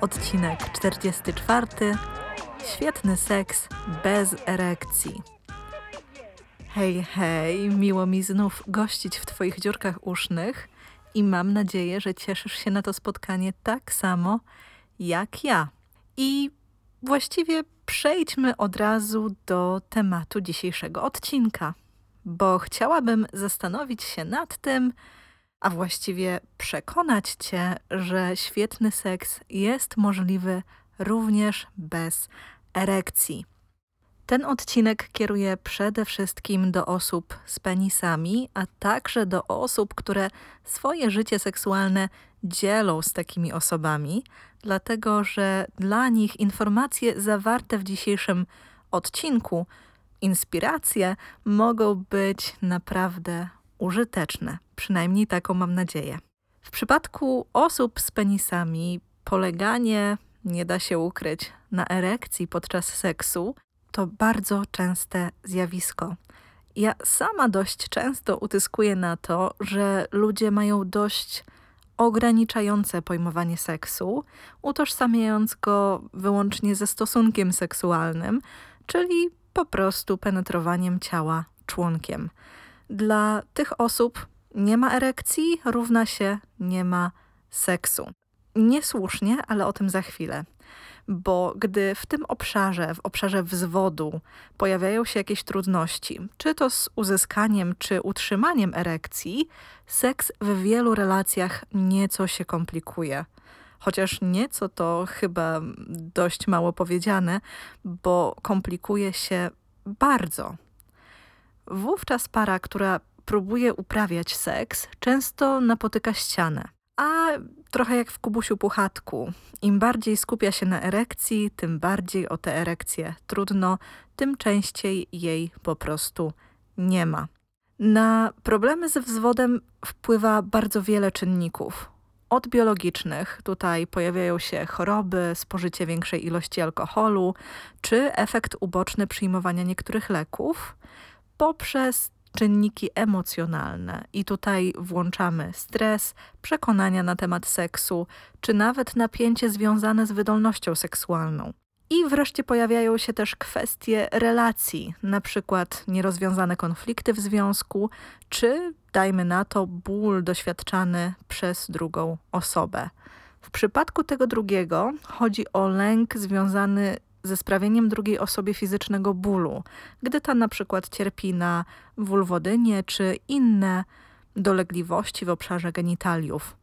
Odcinek 44. Świetny seks bez erekcji. Hej, hej, miło mi znów gościć w Twoich dziurkach usznych i mam nadzieję, że cieszysz się na to spotkanie tak samo jak ja. I właściwie przejdźmy od razu do tematu dzisiejszego odcinka, bo chciałabym zastanowić się nad tym, a właściwie przekonać Cię, że świetny seks jest możliwy również bez erekcji. Ten odcinek kieruje przede wszystkim do osób z penisami, a także do osób, które swoje życie seksualne dzielą z takimi osobami, dlatego że dla nich informacje zawarte w dzisiejszym odcinku, inspiracje, mogą być naprawdę użyteczne. Przynajmniej taką mam nadzieję. W przypadku osób z penisami, poleganie, nie da się ukryć, na erekcji podczas seksu to bardzo częste zjawisko. Ja sama dość często utyskuję na to, że ludzie mają dość ograniczające pojmowanie seksu, utożsamiając go wyłącznie ze stosunkiem seksualnym, czyli po prostu penetrowaniem ciała członkiem. Dla tych osób nie ma erekcji równa się nie ma seksu. Niesłusznie, ale o tym za chwilę bo gdy w tym obszarze, w obszarze wzwodu, pojawiają się jakieś trudności, czy to z uzyskaniem, czy utrzymaniem erekcji, seks w wielu relacjach nieco się komplikuje. Chociaż nieco to chyba dość mało powiedziane, bo komplikuje się bardzo. Wówczas para, która próbuje uprawiać seks, często napotyka ścianę. A trochę jak w Kubusiu Puchatku. Im bardziej skupia się na erekcji, tym bardziej o tę erekcję trudno, tym częściej jej po prostu nie ma. Na problemy ze wzwodem wpływa bardzo wiele czynników. Od biologicznych, tutaj pojawiają się choroby, spożycie większej ilości alkoholu, czy efekt uboczny przyjmowania niektórych leków, poprzez czynniki emocjonalne i tutaj włączamy stres, przekonania na temat seksu, czy nawet napięcie związane z wydolnością seksualną. I wreszcie pojawiają się też kwestie relacji, na przykład nierozwiązane konflikty w związku, czy dajmy na to ból doświadczany przez drugą osobę. W przypadku tego drugiego chodzi o lęk związany ze sprawieniem drugiej osobie fizycznego bólu, gdy ta na przykład cierpi na wulwodynię czy inne dolegliwości w obszarze genitaliów.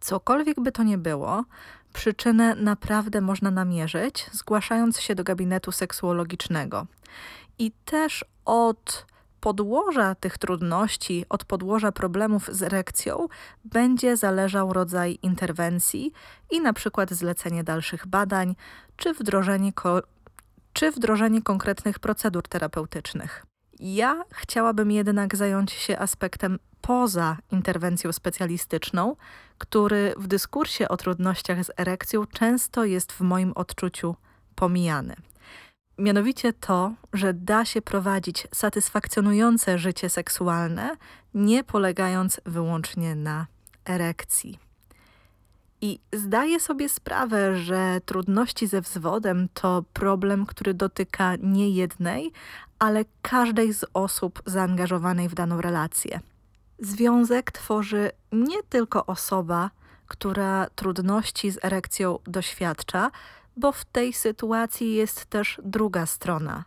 Cokolwiek by to nie było, przyczynę naprawdę można namierzyć, zgłaszając się do gabinetu seksuologicznego. I też od podłoża tych trudności, od podłoża problemów z erekcją będzie zależał rodzaj interwencji i na przykład zlecenie dalszych badań czy wdrożenie, czy wdrożenie konkretnych procedur terapeutycznych. Ja chciałabym jednak zająć się aspektem poza interwencją specjalistyczną, który w dyskursie o trudnościach z erekcją często jest w moim odczuciu pomijany. Mianowicie to, że da się prowadzić satysfakcjonujące życie seksualne, nie polegając wyłącznie na erekcji. I zdaję sobie sprawę, że trudności ze wzwodem to problem, który dotyka nie jednej, ale każdej z osób zaangażowanej w daną relację. Związek tworzy nie tylko osoba, która trudności z erekcją doświadcza, bo w tej sytuacji jest też druga strona.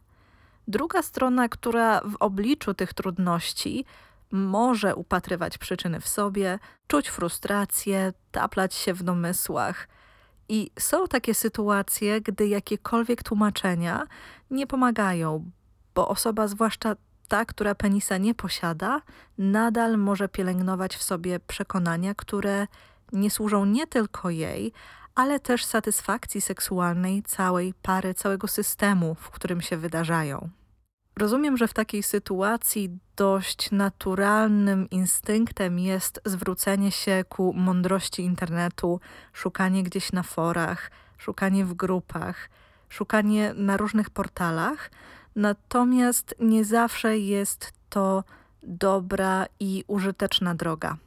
Druga strona, która w obliczu tych trudności może upatrywać przyczyny w sobie, czuć frustrację, taplać się w domysłach. I są takie sytuacje, gdy jakiekolwiek tłumaczenia nie pomagają, bo osoba, zwłaszcza ta, która penisa nie posiada, nadal może pielęgnować w sobie przekonania, które nie służą nie tylko jej, ale też satysfakcji seksualnej całej pary, całego systemu, w którym się wydarzają. Rozumiem, że w takiej sytuacji dość naturalnym instynktem jest zwrócenie się ku mądrości internetu, szukanie gdzieś na forach, szukanie w grupach, szukanie na różnych portalach. Natomiast nie zawsze jest to dobra i użyteczna droga,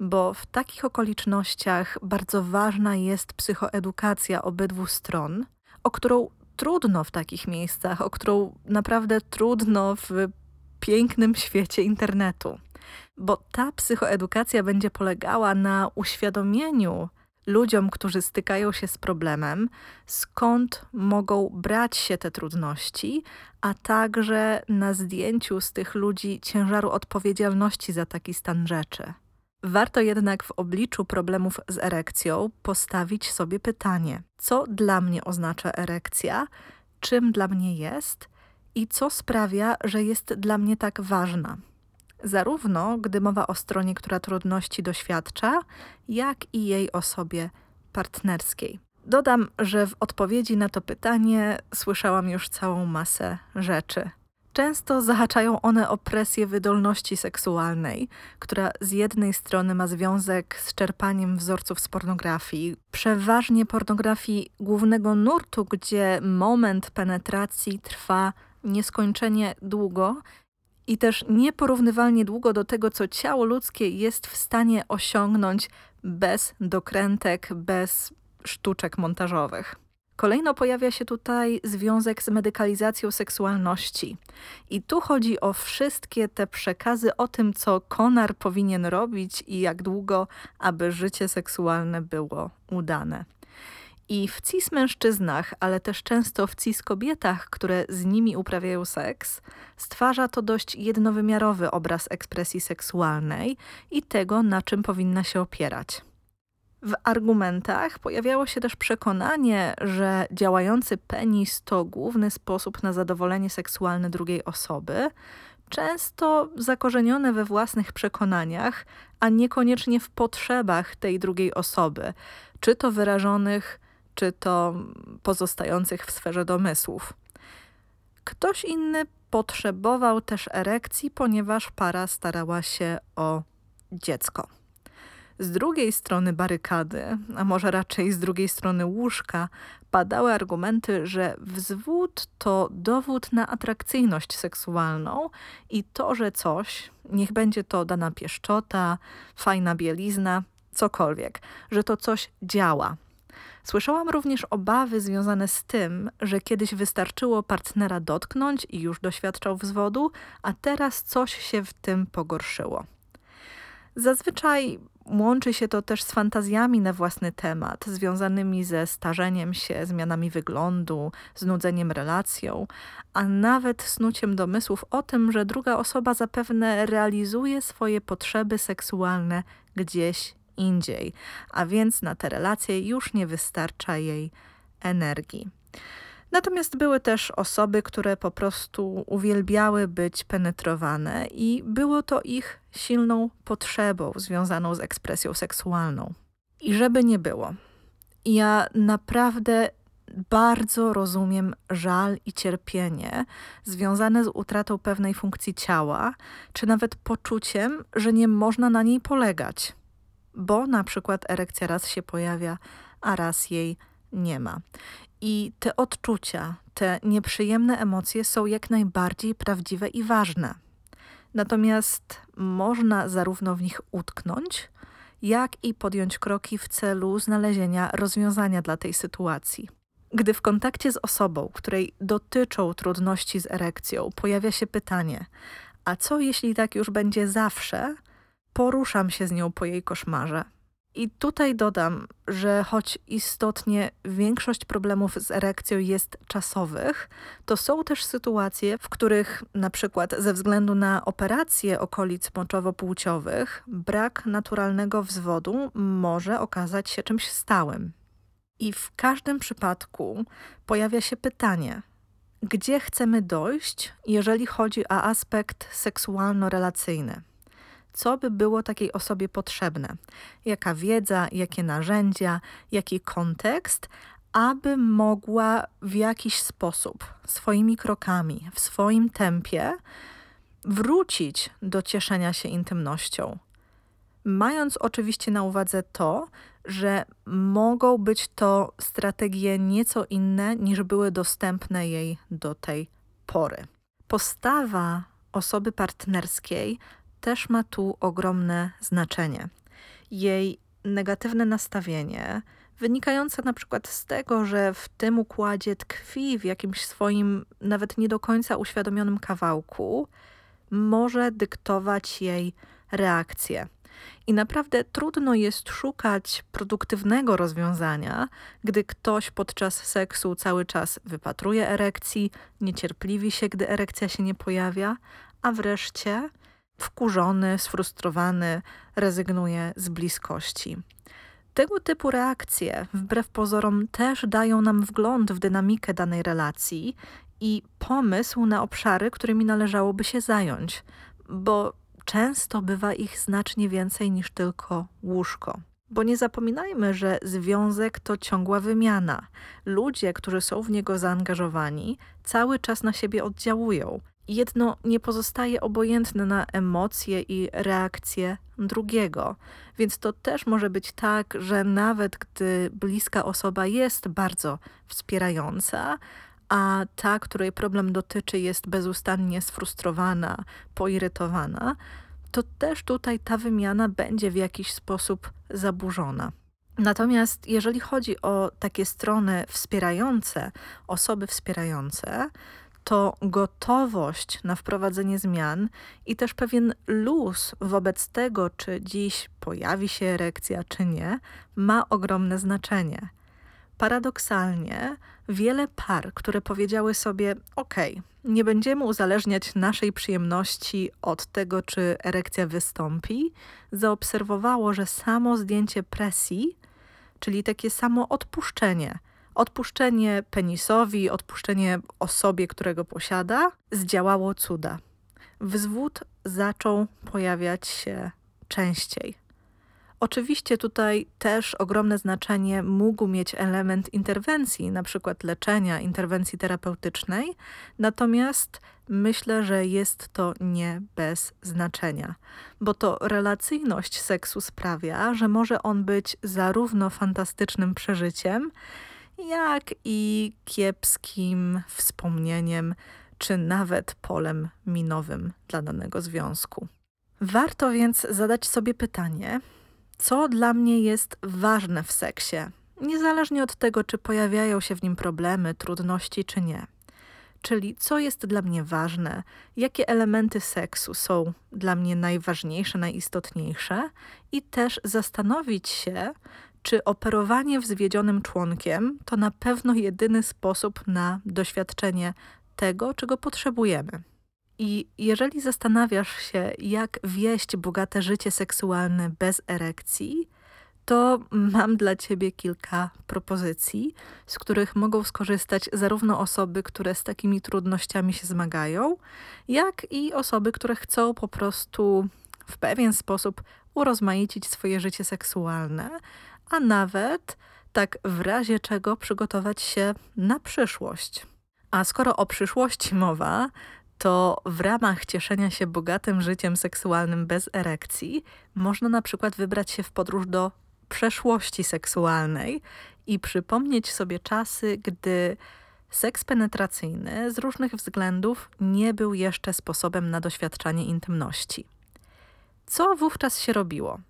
bo w takich okolicznościach bardzo ważna jest psychoedukacja obydwu stron, o którą trudno w takich miejscach, o którą naprawdę trudno w pięknym świecie internetu. Bo ta psychoedukacja będzie polegała na uświadomieniu ludziom, którzy stykają się z problemem, skąd mogą brać się te trudności, a także na zdjęciu z tych ludzi ciężaru odpowiedzialności za taki stan rzeczy. Warto jednak w obliczu problemów z erekcją postawić sobie pytanie: co dla mnie oznacza erekcja, czym dla mnie jest i co sprawia, że jest dla mnie tak ważna. Zarówno gdy mowa o stronie, która trudności doświadcza, jak i jej osobie partnerskiej. Dodam, że w odpowiedzi na to pytanie słyszałam już całą masę rzeczy. Często zahaczają one o presję wydolności seksualnej, która z jednej strony ma związek z czerpaniem wzorców z pornografii, przeważnie pornografii głównego nurtu, gdzie moment penetracji trwa nieskończenie długo i też nieporównywalnie długo do tego, co ciało ludzkie jest w stanie osiągnąć bez dokrętek, bez sztuczek montażowych. Kolejno pojawia się tutaj związek z medykalizacją seksualności. I tu chodzi o wszystkie te przekazy o tym, co konar powinien robić i jak długo, aby życie seksualne było udane. I w cis mężczyznach, ale też często w cis kobietach, które z nimi uprawiają seks, stwarza to dość jednowymiarowy obraz ekspresji seksualnej i tego, na czym powinna się opierać. W argumentach pojawiało się też przekonanie, że działający penis to główny sposób na zadowolenie seksualne drugiej osoby, często zakorzenione we własnych przekonaniach, a niekoniecznie w potrzebach tej drugiej osoby, czy to wyrażonych, czy to pozostających w sferze domysłów. Ktoś inny potrzebował też erekcji, ponieważ para starała się o dziecko. Z drugiej strony barykady, a może raczej z drugiej strony łóżka, padały argumenty, że wzwód to dowód na atrakcyjność seksualną i to, że coś, niech będzie to dana pieszczota, fajna bielizna, cokolwiek, że to coś działa. Słyszałam również obawy związane z tym, że kiedyś wystarczyło partnera dotknąć i już doświadczał wzwodu, a teraz coś się w tym pogorszyło. Zazwyczaj łączy się to też z fantazjami na własny temat, związanymi ze starzeniem się, zmianami wyglądu, znudzeniem relacją, a nawet snuciem domysłów o tym, że druga osoba zapewne realizuje swoje potrzeby seksualne gdzieś indziej, a więc na te relacje już nie wystarcza jej energii. Natomiast były też osoby, które po prostu uwielbiały być penetrowane i było to ich silną potrzebą związaną z ekspresją seksualną. I żeby nie było, ja naprawdę bardzo rozumiem żal i cierpienie związane z utratą pewnej funkcji ciała, czy nawet poczuciem, że nie można na niej polegać, bo na przykład erekcja raz się pojawia, a raz jej nie ma. I te odczucia, te nieprzyjemne emocje są jak najbardziej prawdziwe i ważne. Natomiast można zarówno w nich utknąć, jak i podjąć kroki w celu znalezienia rozwiązania dla tej sytuacji. Gdy w kontakcie z osobą, której dotyczą trudności z erekcją, pojawia się pytanie: a co jeśli tak już będzie zawsze? Poruszam się z nią po jej koszmarze. I tutaj dodam, że choć istotnie większość problemów z erekcją jest czasowych, to są też sytuacje, w których na przykład ze względu na operacje okolic moczowo-płciowych brak naturalnego wzwodu może okazać się czymś stałym. I w każdym przypadku pojawia się pytanie, gdzie chcemy dojść, jeżeli chodzi o aspekt seksualno-relacyjny. Co by było takiej osobie potrzebne, jaka wiedza, jakie narzędzia, jaki kontekst, aby mogła w jakiś sposób, swoimi krokami, w swoim tempie, wrócić do cieszenia się intymnością. Mając oczywiście na uwadze to, że mogą być to strategie nieco inne niż były dostępne jej do tej pory. Postawa osoby partnerskiej też ma tu ogromne znaczenie. Jej negatywne nastawienie, wynikające na przykład z tego, że w tym układzie tkwi w jakimś swoim, nawet nie do końca uświadomionym kawałku, może dyktować jej reakcję. I naprawdę trudno jest szukać produktywnego rozwiązania, gdy ktoś podczas seksu cały czas wypatruje erekcji, niecierpliwi się, gdy erekcja się nie pojawia, a wreszcie wkurzony, sfrustrowany rezygnuje z bliskości. Tego typu reakcje, wbrew pozorom, też dają nam wgląd w dynamikę danej relacji i pomysł na obszary, którymi należałoby się zająć, bo często bywa ich znacznie więcej niż tylko łóżko. Bo nie zapominajmy, że związek to ciągła wymiana. Ludzie, którzy są w niego zaangażowani, cały czas na siebie oddziałują. Jedno nie pozostaje obojętne na emocje i reakcje drugiego. Więc to też może być tak, że nawet gdy bliska osoba jest bardzo wspierająca, a ta, której problem dotyczy, jest bezustannie sfrustrowana, poirytowana, to też tutaj ta wymiana będzie w jakiś sposób zaburzona. Natomiast jeżeli chodzi o takie strony wspierające, osoby wspierające, to gotowość na wprowadzenie zmian i też pewien luz wobec tego, czy dziś pojawi się erekcja, czy nie, ma ogromne znaczenie. Paradoksalnie, wiele par, które powiedziały sobie: OK, nie będziemy uzależniać naszej przyjemności od tego, czy erekcja wystąpi, zaobserwowało, że samo zdjęcie presji, czyli takie samo odpuszczenie, odpuszczenie penisowi, odpuszczenie osobie, którego posiada, zdziałało cuda. Wzwód zaczął pojawiać się częściej. Oczywiście tutaj też ogromne znaczenie mógł mieć element interwencji, na przykład leczenia, interwencji terapeutycznej, natomiast myślę, że jest to nie bez znaczenia, bo to relacyjność seksu sprawia, że może on być zarówno fantastycznym przeżyciem, jak i kiepskim wspomnieniem, czy nawet polem minowym dla danego związku. Warto więc zadać sobie pytanie, co dla mnie jest ważne w seksie, niezależnie od tego, czy pojawiają się w nim problemy, trudności, czy nie. Czyli co jest dla mnie ważne, jakie elementy seksu są dla mnie najważniejsze, najistotniejsze, i też zastanowić się, czy operowanie wzwiedzionym członkiem to na pewno jedyny sposób na doświadczenie tego, czego potrzebujemy. I jeżeli zastanawiasz się, jak wieść bogate życie seksualne bez erekcji, to mam dla Ciebie kilka propozycji, z których mogą skorzystać zarówno osoby, które z takimi trudnościami się zmagają, jak i osoby, które chcą po prostu w pewien sposób urozmaicić swoje życie seksualne, a nawet tak w razie czego przygotować się na przyszłość. A skoro o przyszłości mowa, to w ramach cieszenia się bogatym życiem seksualnym bez erekcji można na przykład wybrać się w podróż do przeszłości seksualnej i przypomnieć sobie czasy, gdy seks penetracyjny z różnych względów nie był jeszcze sposobem na doświadczanie intymności. Co wówczas się robiło?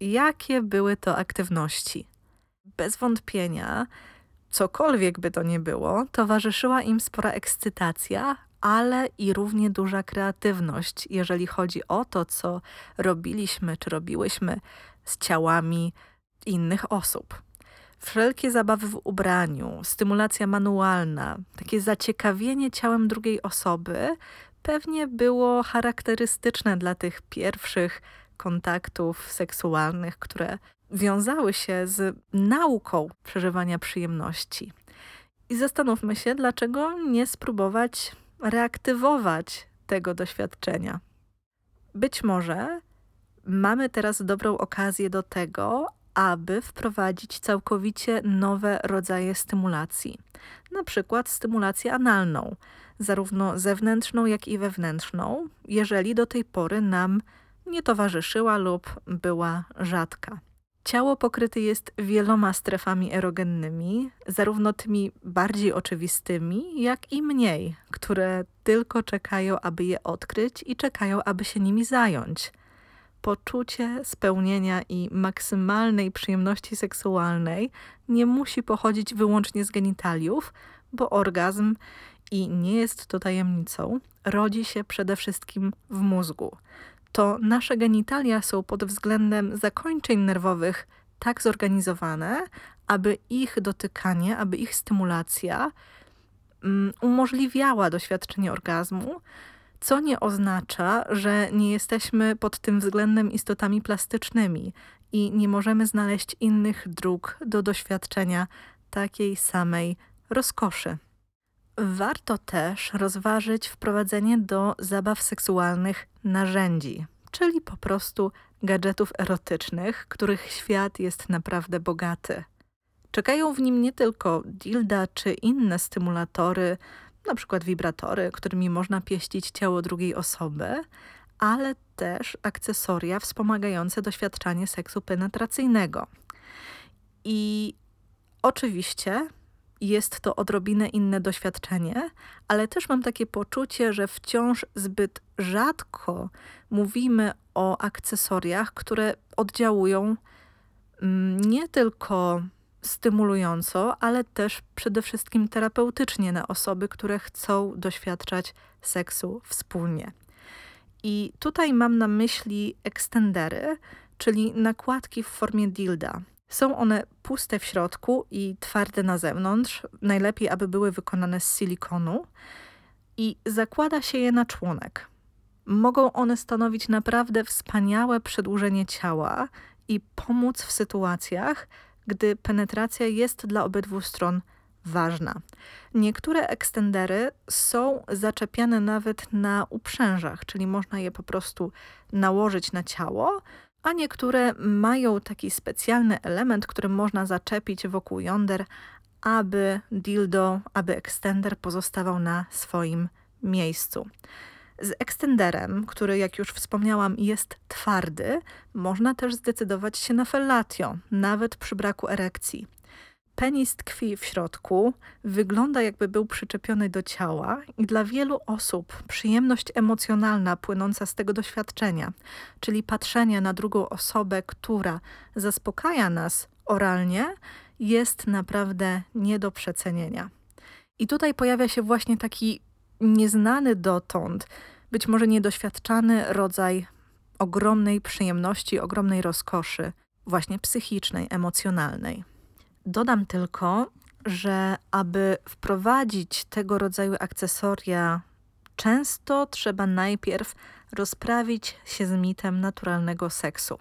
Jakie były to aktywności? Bez wątpienia, cokolwiek by to nie było, towarzyszyła im spora ekscytacja, ale i równie duża kreatywność, jeżeli chodzi o to, co robiliśmy czy robiłyśmy z ciałami innych osób. Wszelkie zabawy w ubraniu, stymulacja manualna, takie zaciekawienie ciałem drugiej osoby pewnie było charakterystyczne dla tych pierwszych kontaktów seksualnych, które wiązały się z nauką przeżywania przyjemności. I zastanówmy się, dlaczego nie spróbować reaktywować tego doświadczenia. Być może mamy teraz dobrą okazję do tego, aby wprowadzić całkowicie nowe rodzaje stymulacji. Na przykład stymulację analną, zarówno zewnętrzną, jak i wewnętrzną, jeżeli do tej pory nam nie towarzyszyła lub była rzadka. Ciało pokryte jest wieloma strefami erogennymi, zarówno tymi bardziej oczywistymi, jak i mniej, które tylko czekają, aby je odkryć i czekają, aby się nimi zająć. Poczucie spełnienia i maksymalnej przyjemności seksualnej nie musi pochodzić wyłącznie z genitaliów, bo orgazm, i nie jest to tajemnicą, rodzi się przede wszystkim w mózgu to nasze genitalia są pod względem zakończeń nerwowych tak zorganizowane, aby ich dotykanie, aby ich stymulacja um, umożliwiała doświadczenie orgazmu, co nie oznacza, że nie jesteśmy pod tym względem istotami plastycznymi i nie możemy znaleźć innych dróg do doświadczenia takiej samej rozkoszy. Warto też rozważyć wprowadzenie do zabaw seksualnych narzędzi, czyli po prostu gadżetów erotycznych, których świat jest naprawdę bogaty. Czekają w nim nie tylko dilda czy inne stymulatory, przykład wibratory, którymi można pieścić ciało drugiej osoby, ale też akcesoria wspomagające doświadczanie seksu penetracyjnego. I oczywiście jest to odrobinę inne doświadczenie, ale też mam takie poczucie, że wciąż zbyt rzadko mówimy o akcesoriach, które oddziałują mm, nie tylko stymulująco, ale też przede wszystkim terapeutycznie na osoby, które chcą doświadczać seksu wspólnie. I tutaj mam na myśli ekstendery, czyli nakładki w formie dilda. Są one puste w środku i twarde na zewnątrz, najlepiej aby były wykonane z silikonu i zakłada się je na członek. Mogą one stanowić naprawdę wspaniałe przedłużenie ciała i pomóc w sytuacjach, gdy penetracja jest dla obydwu stron ważna. Niektóre ekstendery są zaczepiane nawet na uprzężach, czyli można je po prostu nałożyć na ciało, a niektóre mają taki specjalny element, który można zaczepić wokół jąder, aby dildo, aby ekstender pozostawał na swoim miejscu. Z ekstenderem, który jak już wspomniałam jest twardy, można też zdecydować się na fellatio, nawet przy braku erekcji. Penis tkwi w środku, wygląda jakby był przyczepiony do ciała i dla wielu osób przyjemność emocjonalna płynąca z tego doświadczenia, czyli patrzenie na drugą osobę, która zaspokaja nas oralnie, jest naprawdę nie do przecenienia. I tutaj pojawia się właśnie taki nieznany dotąd, być może niedoświadczany rodzaj ogromnej przyjemności, ogromnej rozkoszy, właśnie psychicznej, emocjonalnej. Dodam tylko, że aby wprowadzić tego rodzaju akcesoria, często trzeba najpierw rozprawić się z mitem naturalnego seksu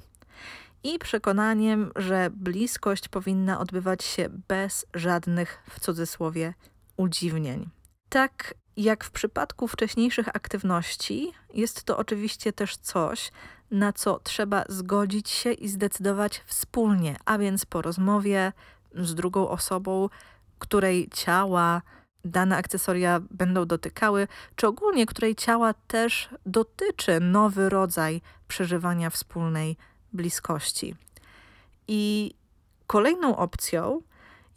i przekonaniem, że bliskość powinna odbywać się bez żadnych, w cudzysłowie, udziwnień. Tak jak w przypadku wcześniejszych aktywności, jest to oczywiście też coś, na co trzeba zgodzić się i zdecydować wspólnie, a więc po rozmowie, z drugą osobą, której ciała dane akcesoria będą dotykały, czy ogólnie której ciała też dotyczy nowy rodzaj przeżywania wspólnej bliskości. I kolejną opcją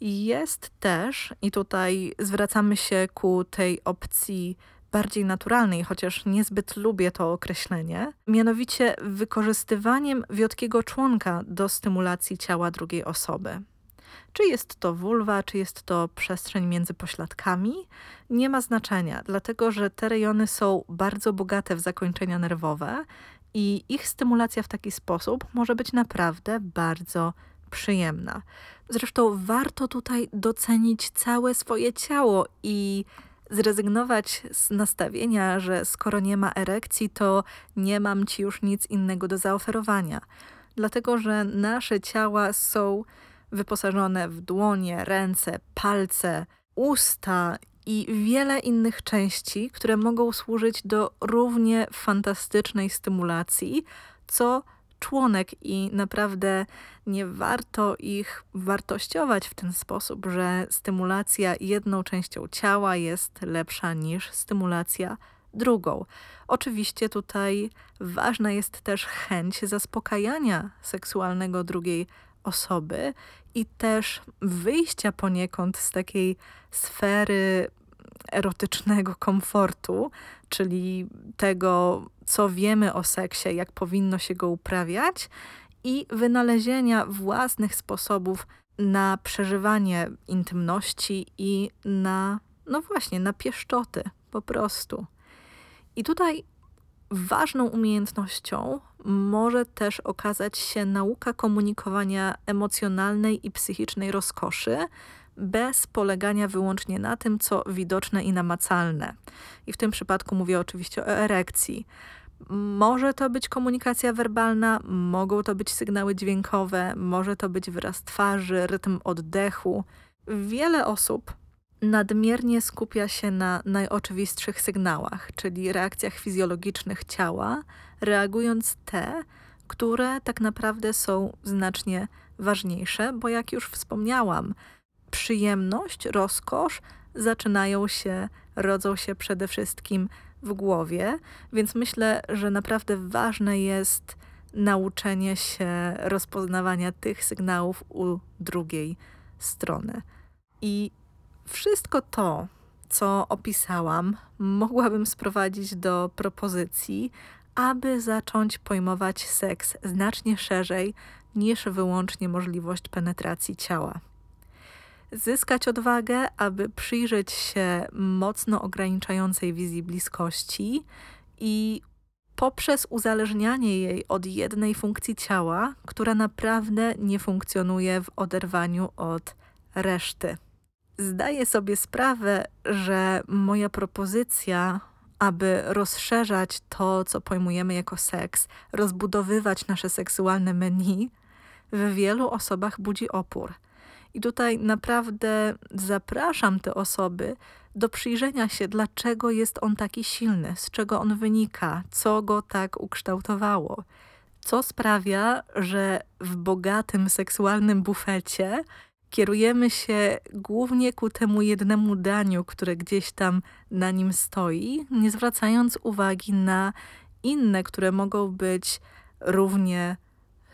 jest też, i tutaj zwracamy się ku tej opcji bardziej naturalnej, chociaż niezbyt lubię to określenie, mianowicie wykorzystywaniem wiotkiego członka do stymulacji ciała drugiej osoby. Czy jest to vulwa, czy jest to przestrzeń między pośladkami, nie ma znaczenia, dlatego że te rejony są bardzo bogate w zakończenia nerwowe i ich stymulacja w taki sposób może być naprawdę bardzo przyjemna. Zresztą warto tutaj docenić całe swoje ciało i zrezygnować z nastawienia, że skoro nie ma erekcji, to nie mam ci już nic innego do zaoferowania. Dlatego, że nasze ciała są wyposażone w dłonie, ręce, palce, usta i wiele innych części, które mogą służyć do równie fantastycznej stymulacji, co członek i naprawdę nie warto ich wartościować w ten sposób, że stymulacja jedną częścią ciała jest lepsza niż stymulacja drugą. Oczywiście tutaj ważna jest też chęć zaspokajania seksualnego drugiej osoby i też wyjścia poniekąd z takiej sfery erotycznego komfortu, czyli tego, co wiemy o seksie, jak powinno się go uprawiać, i wynalezienia własnych sposobów na przeżywanie intymności i na, no właśnie, na pieszczoty po prostu. I tutaj ważną umiejętnością może też okazać się nauka komunikowania emocjonalnej i psychicznej rozkoszy, bez polegania wyłącznie na tym, co widoczne i namacalne. I w tym przypadku mówię oczywiście o erekcji. Może to być komunikacja werbalna, mogą to być sygnały dźwiękowe, może to być wyraz twarzy, rytm oddechu. Wiele osób nadmiernie skupia się na najoczywistszych sygnałach, czyli reakcjach fizjologicznych ciała, reagując te, które tak naprawdę są znacznie ważniejsze, bo jak już wspomniałam, przyjemność, rozkosz zaczynają się, rodzą się przede wszystkim w głowie, więc myślę, że naprawdę ważne jest nauczenie się rozpoznawania tych sygnałów u drugiej strony. I wszystko to, co opisałam, mogłabym sprowadzić do propozycji, aby zacząć pojmować seks znacznie szerzej niż wyłącznie możliwość penetracji ciała zyskać odwagę, aby przyjrzeć się mocno ograniczającej wizji bliskości i poprzez uzależnianie jej od jednej funkcji ciała, która naprawdę nie funkcjonuje w oderwaniu od reszty. Zdaję sobie sprawę, że moja propozycja, aby rozszerzać to, co pojmujemy jako seks, rozbudowywać nasze seksualne menu, w wielu osobach budzi opór – i tutaj naprawdę zapraszam te osoby do przyjrzenia się, dlaczego jest on taki silny, z czego on wynika, co go tak ukształtowało, co sprawia, że w bogatym seksualnym bufecie kierujemy się głównie ku temu jednemu daniu, które gdzieś tam na nim stoi, nie zwracając uwagi na inne, które mogą być równie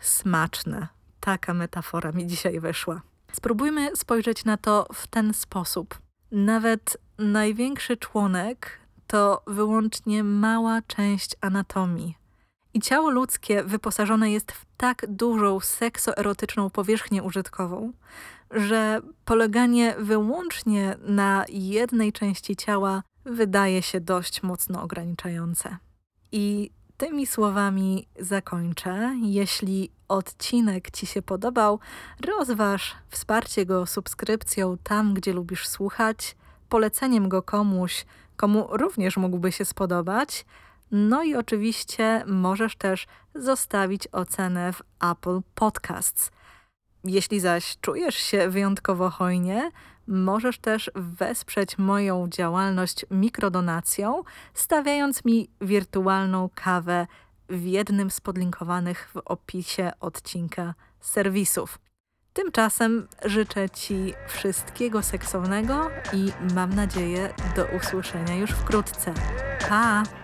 smaczne. Taka metafora mi dzisiaj wyszła. Spróbujmy spojrzeć na to w ten sposób. Nawet największy członek to wyłącznie mała część anatomii. I ciało ludzkie wyposażone jest w tak dużą seksoerotyczną powierzchnię użytkową, że poleganie wyłącznie na jednej części ciała wydaje się dość mocno ograniczające. I tymi słowami zakończę. Jeśli odcinek Ci się podobał, rozważ wsparcie go subskrypcją tam, gdzie lubisz słuchać, poleceniem go komuś, komu również mógłby się spodobać. No i oczywiście możesz też zostawić ocenę w Apple Podcasts. Jeśli zaś czujesz się wyjątkowo hojnie, możesz też wesprzeć moją działalność mikrodonacją, stawiając mi wirtualną kawę w jednym z podlinkowanych w opisie odcinka serwisów. Tymczasem życzę Ci wszystkiego seksownego i mam nadzieję do usłyszenia już wkrótce. Pa!